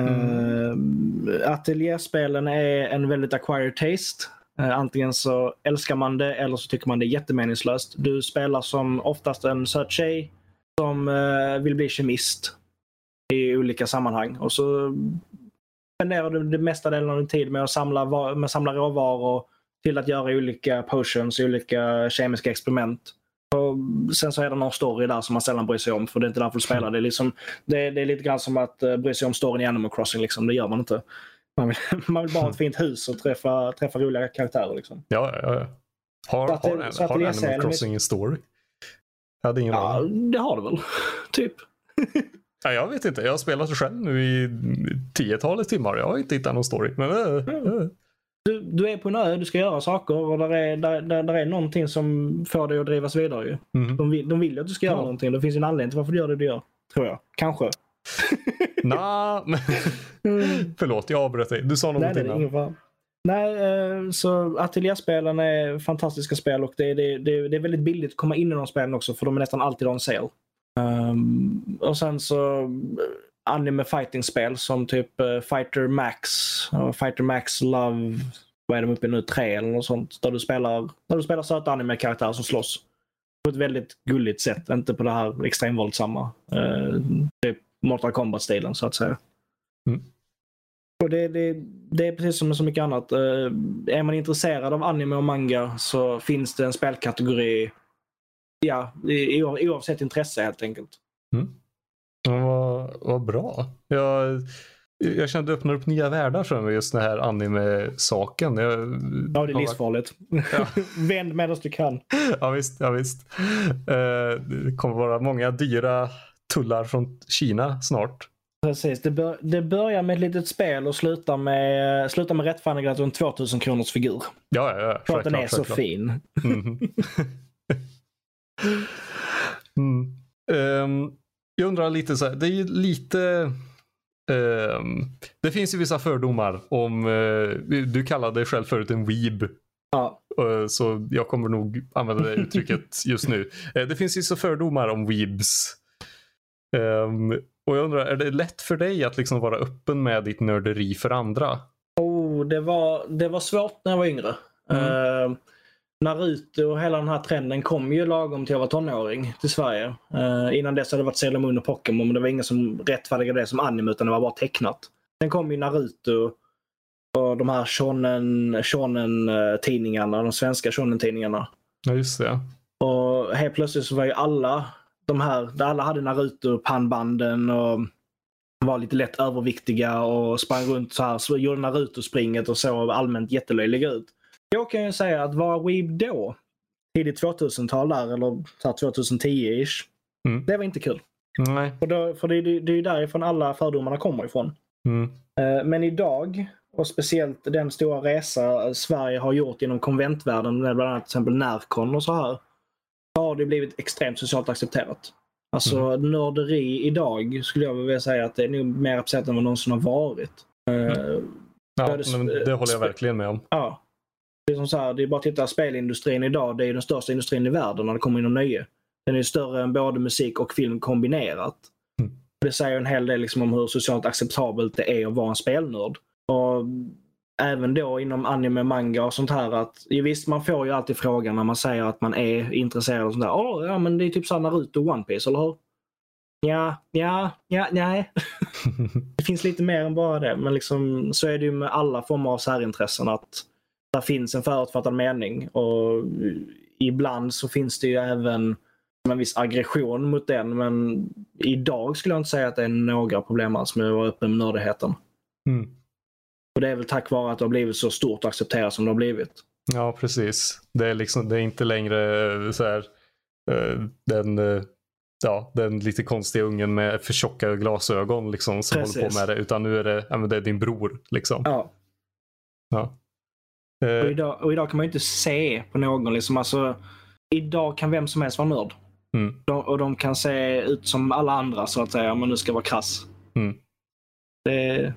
Mm. Ateljärspelen är en väldigt acquired taste. Eh, antingen så älskar man det eller så tycker man det är jättemeningslöst. Du spelar som oftast en söt tjej som eh, vill bli kemist i olika sammanhang. Och så spenderar du det mesta delen av din tid med att samla, med att samla råvaror till att göra olika potions, olika kemiska experiment. Och sen så är det någon story där som man sällan bryr sig om för det är inte därför du spelar. Det är, liksom, det är, det är lite grann som att eh, bry sig om storyn i Animal Crossing. Liksom. Det gör man inte. Man vill, man vill bara ha ett fint hus och träffa, träffa roliga karaktärer. Liksom. Ja, ja, ja. Har, att, har, så har Animal Crossing en story? Jag hade ingen Ja, det har det väl. typ. ja, jag vet inte. Jag har spelat det själv nu i tiotalet timmar. Jag har inte hittat någon story. Men, äh, mm. du, du, är på en ö, du ska göra saker och där är, där, där, där är någonting som får dig att drivas vidare. Ju. Mm. De, vill, de vill att du ska göra ja. någonting. Det finns en anledning till varför du gör det du gör. Tror jag. Kanske. nah, mm. Förlåt, jag avbröt dig. Du sa något innan. Ingen Nej, eh, så ateljärspelen är fantastiska spel och det, det, det, det är väldigt billigt att komma in i de spelen också för de är nästan alltid on sale. Um, och sen så eh, anime fighting-spel som typ uh, Fighter Max och Fighter Max Love, vad är de uppe i nu, tre eller något sånt. Där du spelar, där du spelar söta anime-karaktärer som slåss. På ett väldigt gulligt sätt, inte på det här extremvåldsamma. Uh, typ Mortal Kombat-stilen så att säga. Mm. Och det, det, det, är precis som med så mycket annat. Uh, är man intresserad av anime och manga så finns det en spelkategori ja, oavsett intresse helt enkelt. Mm. Vad, vad bra. Jag, jag kände att det öppnar upp nya världar för mig just den här anime-saken. Ja, det är livsfarligt. Ja. Vänd medan du kan. Ja visst. Ja, visst. Uh, det kommer vara många dyra tullar från Kina snart. Precis, det, bör, det börjar med ett litet spel och slutar med, slutar med rättfärdigat en 2000 kronors figur. Ja, ja, ja. För att den är så fin. Mm. mm. Um, jag undrar lite så här, det är ju lite um, det finns ju vissa fördomar om, uh, du kallade dig själv förut en weeb. Ja. Uh, så jag kommer nog använda det uttrycket just nu. Uh, det finns ju så fördomar om weebs. Um, och jag undrar, är det lätt för dig att liksom vara öppen med ditt nörderi för andra? Oh, det, var, det var svårt när jag var yngre. Mm. Uh, Naruto och hela den här trenden kom ju lagom till jag var tonåring till Sverige. Uh, innan dess hade det varit Sailor Moon och Pokémon men det var ingen som rättfärdigade det som anime utan det var bara tecknat. Sen kom ju Naruto och de här shonen, shonen tidningarna, de svenska shonen tidningarna. Ja just det. Och helt plötsligt så var ju alla de här, där alla hade Naruto-pannbanden och var lite lätt överviktiga och sprang runt så här, så gjorde Naruto-springet och såg allmänt jättelöjliga ut. Jag kan ju säga att vara weeb då, tidigt 2000-tal där, eller 2010-ish, mm. det var inte kul. Nej. Och då, för det, det, det är ju därifrån alla fördomarna kommer ifrån. Mm. Eh, Men idag, och speciellt den stora resa Sverige har gjort inom konventvärlden, med bland annat till exempel Närcon och så här, har det blivit extremt socialt accepterat. Alltså nörderi idag skulle jag vilja säga att det är nog mer accepterat än vad någonsin har varit. Eh, Ja, det- men det håller jag verkligen med om. Ja. Det är, som så här, det är bara att titta, spelindustrin idag, det är den största industrin i världen när det kommer inom nöje. Den är större än både musik och film kombinerat. Mm. Det säger en hel del liksom om hur socialt acceptabelt det är att vara en spelnörd. Och även då inom anime, manga och sånt här att ja, visst man får ju alltid frågan när man säger att man är intresserad av sånt där. Åh, ja men det är typ såhär Naruto och One Piece, eller hur? Ja, ja, ja, nej. Det finns lite mer än bara det, men liksom, så är det ju med alla former av särintressen att där finns en förutfattad mening och ibland så finns det ju även en viss aggression mot den, men idag skulle jag inte säga att det är några problem alls med att vara öppen med nördigheten. Mm. Och det är väl tack vare att det har blivit så stort och accepterat som det har blivit. Ja, precis. Det är, liksom, det är inte längre eh, så här, eh, den, eh, ja, den lite konstiga ungen med för tjocka glasögon liksom, som Precis. håller på med det. Utan nu är det, ja, det är din bror. Liksom. Ja. Ja. Och, idag, och idag kan man ju inte se på någon. Liksom. Alltså, idag kan vem som helst vara nörd. mm, De, och de kan se ut som alla andra så att säga, om man nu ska vara krass. Mm. Det,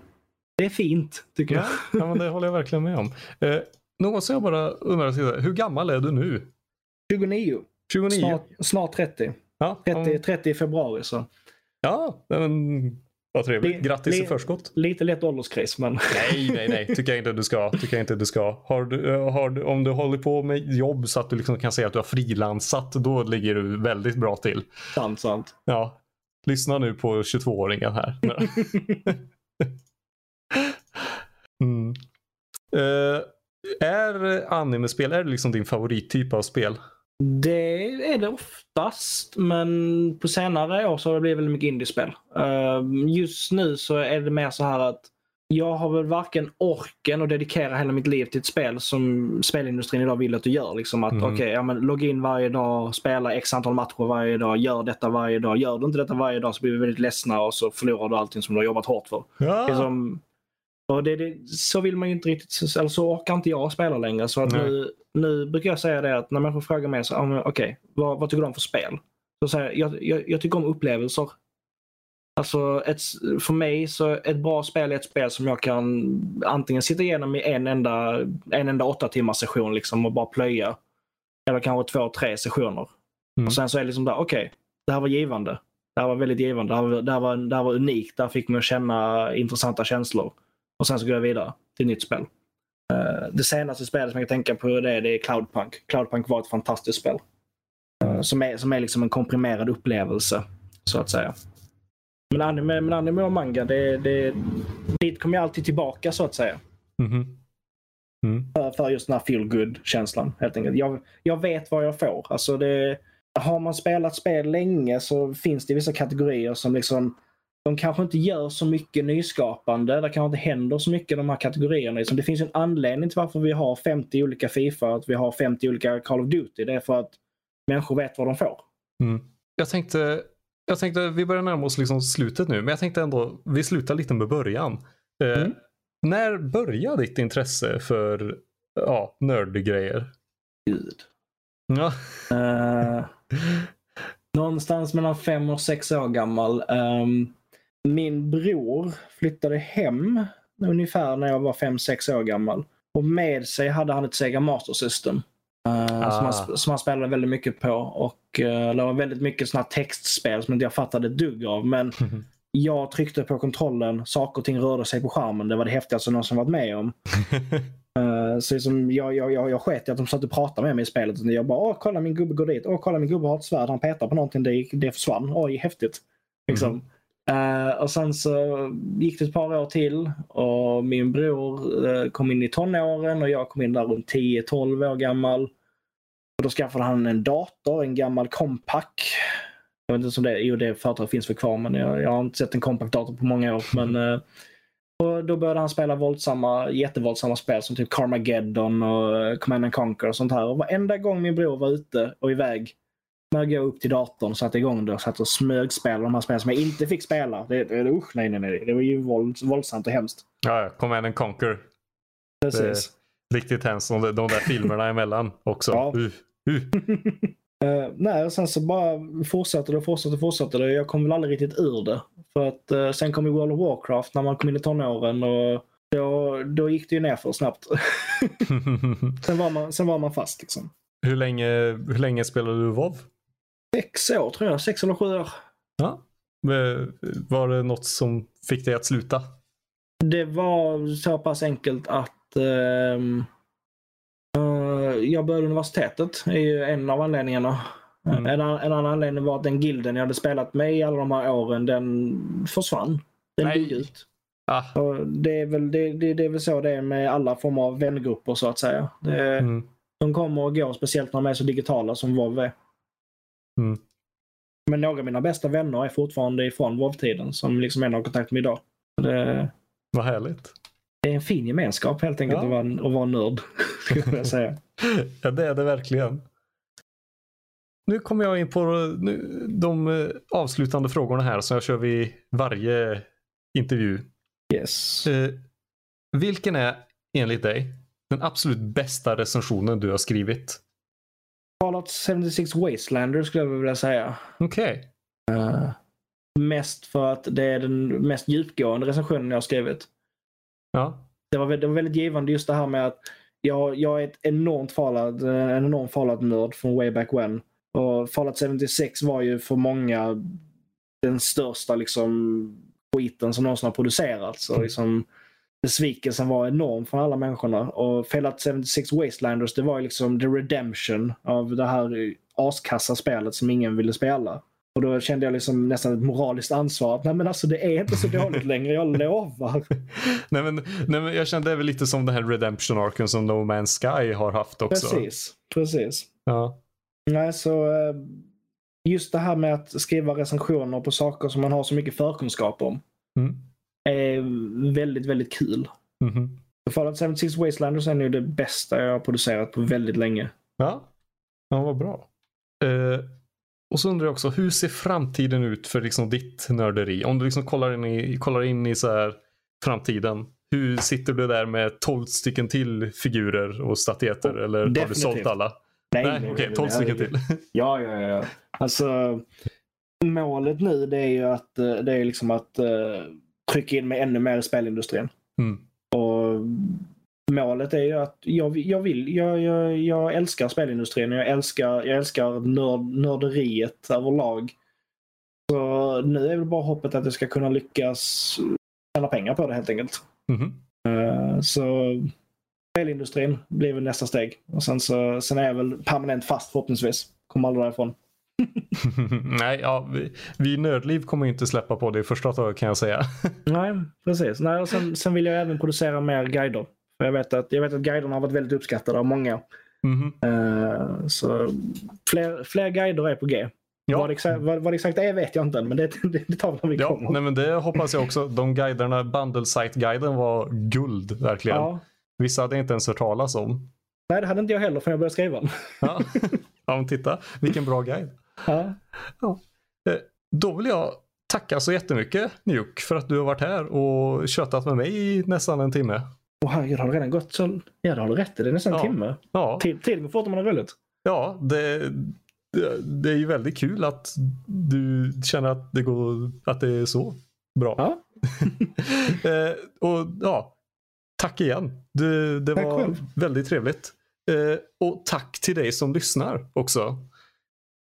det är fint, tycker jag. ja, men det håller jag verkligen med om. Eh, något som jag bara undrar, hur gammal är du nu? 29. 29? Snart, snart 30. Ja, 30, ja, 30 i februari. Så. ja men, vad trevligt. Li- Grattis i li- förskott. Lite lätt ålderskris, men Nej, nej, nej. Tycker jag inte du ska. Tycker inte du ska. Har du, eh, har du, om du håller på med jobb så att du liksom kan säga att du har frilansat, då ligger du väldigt bra till. sant, sant. Ja. Lyssna nu på 22-åringen här. mm. Eh, är animespel, är det liksom din favorittyp av spel? Det är det oftast, men på senare år så har det blivit väldigt mycket indiespel. Uh, just nu så är det mer så här att jag har väl varken orken att dedikera hela mitt liv till ett spel som spelindustrin idag vill att du gör. Liksom att Mhm. okej, ja, men logga in varje dag, spela x antal matcher varje dag, gör detta varje dag. Gör du inte detta varje dag så blir vi väldigt ledsna och så förlorar du allting som du har jobbat hårt för. Ja. Det är som, och det, det, så vill man ju inte riktigt, eller så orkar inte jag spela längre. Så att Nej. nu, nu brukar jag säga det att när människor frågar mig så, ah, men okej, vad, vad tycker du om för spel? Så säger jag, jag, jag, jag tycker om upplevelser. Alltså ett, för mig så ett bra spel är ett spel som jag kan antingen sitta igenom i en enda, en enda åtta timmars session liksom och bara plöja. Eller kanske två, tre sessioner. Mm. Och sen så är det liksom där, okej, det här var givande. Det här var väldigt givande. Det här var, det här var, det här var unikt. Där fick man känna intressanta känslor. Och sen så går jag vidare till nytt spel. Eh, det senaste spelet som jag kan tänka på det, det är Cloudpunk. Cloudpunk var ett fantastiskt spel. Eh, som, är, som är liksom en komprimerad upplevelse, så att säga. Men anime, men anime och manga, det, det, dit kommer jag alltid tillbaka så att säga. Mhm. Mm. För, för just den här feel good känslan helt enkelt. Jag, jag vet vad jag får. Alltså det, har man spelat spel länge så finns det vissa kategorier som liksom de kanske inte gör så mycket nyskapande. Det kanske inte händer så mycket i de här kategorierna. Liksom, Det finns en anledning till varför vi har 50 olika Fifa att vi har 50 olika Call of Duty. Det är för att människor vet vad de får. Mm. Jag tänkte, jag tänkte, vi börjar närma oss liksom slutet nu, men jag tänkte ändå, vi slutar lite med början. Eh, Mm. När började ditt intresse för ja, nördgrejer? Gud. Ja. Eh, någonstans mellan fem och sex år gammal. Ehm, min bror flyttade hem ungefär när jag var fem sex år gammal. Och med sig hade han ett Sega Master System. Ah. som, han, sp- som han spelade väldigt mycket på. Och uh, det var väldigt mycket såna textspel som inte jag fattade ett dugg av. Men jag tryckte på kontrollen, saker och ting rörde sig på skärmen. Det var det häftigaste jag någonsin varit med om. Eh, så liksom, jag, jag, jag, jag sket i att de satt och pratade med mig i spelet. Jag bara, åh kolla min gubbe går dit. Åh kolla min gubbe har ett svärd. Han petar på någonting. Det, det försvann. Oj, häftigt. Liksom. Eh, och sen så gick det ett par år till och min bror eh, kom in i tonåren och jag kom in där runt 10-12 år gammal. Och då skaffade han en dator, en gammal Compaq. Jag vet inte om det, jo det företaget finns väl kvar men jag, jag har inte sett en Compaq-dator på många år. Men, eh, och då började han spela våldsamma, jättevåldsamma spel som typ Carmageddon och Command and Conquer och sånt här. Och varenda gång min bror var ute och iväg Började gå upp till datorn, satte igång det och satt och smögspelade de här spelen som jag inte fick spela. Det, det, usch, nej, nej, nej. Det var ju våld, våldsamt och hemskt. Ja, ja. Command and Conquer. Precis. Riktigt hemskt. De, de där filmerna emellan också. Ja. Uh, uh. Eh, nej, och sen så bara fortsatte det och fortsatte och fortsatte det. Jag kom väl aldrig riktigt ur det. För att uh, sen kom ju World of Warcraft när man kom in i tonåren och då, då gick det ju ner för snabbt. sen, var man, sen var man fast liksom. hur, länge, hur länge spelade du WoW? Sex år tror jag, sex eller sju år. Ja. Var det något som fick dig att sluta? Det var så pass enkelt att ehm, eh, jag började universitetet. är ju en av anledningarna. Mm. En, en annan anledning var att den gilden jag hade spelat med i alla de här åren, den försvann. Den dog ut. Ah, Och det, är väl, det, det, det är väl så det är med alla former av vängrupper så att säga. Det, mm. De kommer och går, speciellt när de är så digitala som WoW är. Mm. Men några av mina bästa vänner är fortfarande ifrån WoW-tiden som liksom en har kontakt med idag. Det, Vad härligt. det är en fin gemenskap helt enkelt Ja. att, vara, att vara nörd. Skulle jag säga. Ja, det är det verkligen. Nu kommer jag in på nu, de eh, avslutande frågorna här som jag kör vid varje intervju. Yes. Eh, vilken är enligt dig den absolut bästa recensionen du har skrivit? Fallout 76 Wastelander skulle jag vilja säga. Okej. Eh, mest för att det är den mest djupgående recensionen jag har skrivit. Ja. det var, det var väldigt givande just det här med att jag, jag är ett enormt Fallout, en enorm Fallout-nörd från way back when. Och Fallout 76 var ju för många den största liksom, skiten som någonsin har producerats. Och Mm. liksom, besvikelsen var enorm från alla människorna. Och Fallout 76 Wastelanders det var ju liksom the redemption av det här askassa spelet som ingen ville spela. Och då kände jag liksom nästan ett moraliskt ansvar. att Nej men alltså det är inte så dåligt längre, jag lovar. Nej, men, nej, men jag kände det väl lite som den här redemption arken som No Man's Sky har haft också. Precis, precis. Ja. Nej, så eh, just det här med att skriva recensioner på saker som man har så mycket förkunskap om Mm. Är väldigt, väldigt kul. Mhm. Fallout 76 Wastelanders är nu det bästa jag har producerat på väldigt länge. Ja. ja, vad bra. Eh, och så undrar jag också, hur ser framtiden ut för liksom ditt nörderi? Om du liksom kollar in i, kollar in i så här framtiden. Hur sitter du där med 12 stycken till figurer och statyeter? eller har du definitivt. sålt alla? Nej, okej, 12 stycken till. Ja, ja, ja. Alltså, målet nu det är ju att, eh, det är liksom att uh, trycka in mig ännu mer i spelindustrin. Mm. Och målet är ju att jag, jag vill, jag, jag, jag älskar spelindustrin jag älskar, jag älskar nörd, nörderiet överlag. Så nu är väl bara hoppet att jag ska kunna lyckas tjäna pengar på det helt enkelt. Eh, Så spelindustrin blir väl nästa steg. Och sen, så, sen är jag väl permanent fast förhoppningsvis. Kommer aldrig därifrån. Nej, ja, vi, vi Nördliv kommer inte släppa på det i första taget kan jag säga. Nej, precis. Nej, och sen, sen vill jag även producera mer guider. För jag, vet att, jag vet att guiderna har varit väldigt uppskattade av många. Mhm. Eh, så fler, fler guider är på G. Ja. Vad, det exakt, vad, vad det exakt är vet jag inte än, men det, det, det tar vi när vi Ja, kommer. nej, men det hoppas jag också. De guiderna, bundle site-guiden var guld verkligen. ja. Vissa hade jag inte ens hört talas om. Nej, det hade inte jag heller förrän jag började skriva den. Ja, ja men titta, vilken bra guide. Ja. Eh, Då vill jag tacka så jättemycket Nuke för att du har varit här och tjötat med mig i nästan en timme. Åh herregud, har det redan gått så? Ja, det har du rätt. Det är nästan en Ja. timme. Ja, Tid- Tiden går fort om man har roligt. ja det, det, det är ju väldigt kul att du känner att det, går, att det är så bra. Ja. eh, och ja, tack igen. Det, det var väldigt trevligt. Eh, och tack till dig som lyssnar också.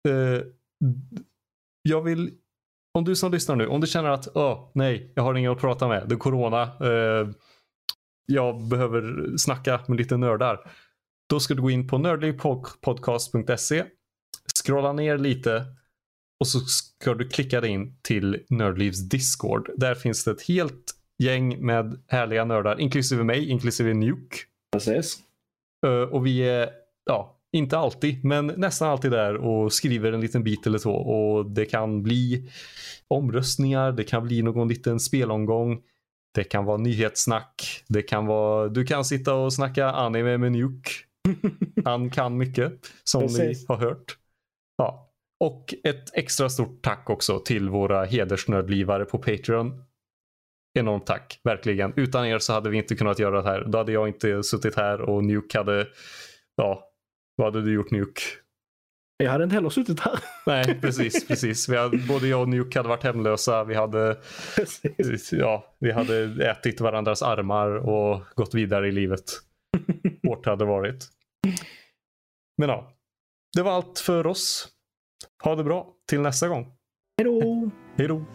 Eh, jag vill, om du som lyssnar nu, om du känner att Åh, nej, jag har ingen att prata med, det är corona. Eh, jag behöver snacka med lite nördar. Då ska du gå in på nördlivpodcast.se, scrolla ner lite och så ska du klicka dig in till Nördlivs Discord. Där finns det ett helt gäng med härliga nördar, inklusive mig, inklusive Nuke. Precis. Eh, och vi är, ja, inte alltid, men nästan alltid där och skriver en liten bit eller två. Och det kan bli omröstningar, det kan bli någon liten spelomgång. Det kan vara nyhetssnack. Det kan vara, du kan sitta och snacka anime med Nuke. Han kan mycket, som Precis. ni har hört. Ja. Och ett extra stort tack också till våra hedersnördlivare på Patreon. Enormt tack, verkligen. Utan er så hade vi inte kunnat göra det här. Då hade jag inte suttit här och Nuke hade, ja, vad hade du gjort Nuke? Jag hade inte heller suttit här. Nej, precis, precis. Vi hade, både jag och Nuke hade varit hemlösa. Vi hade, Precis. ja, vi hade ätit varandras armar och gått vidare i livet. Hårt hade det varit. Men ja, det var allt för oss. Ha det bra till nästa gång. Hej då! Hej då!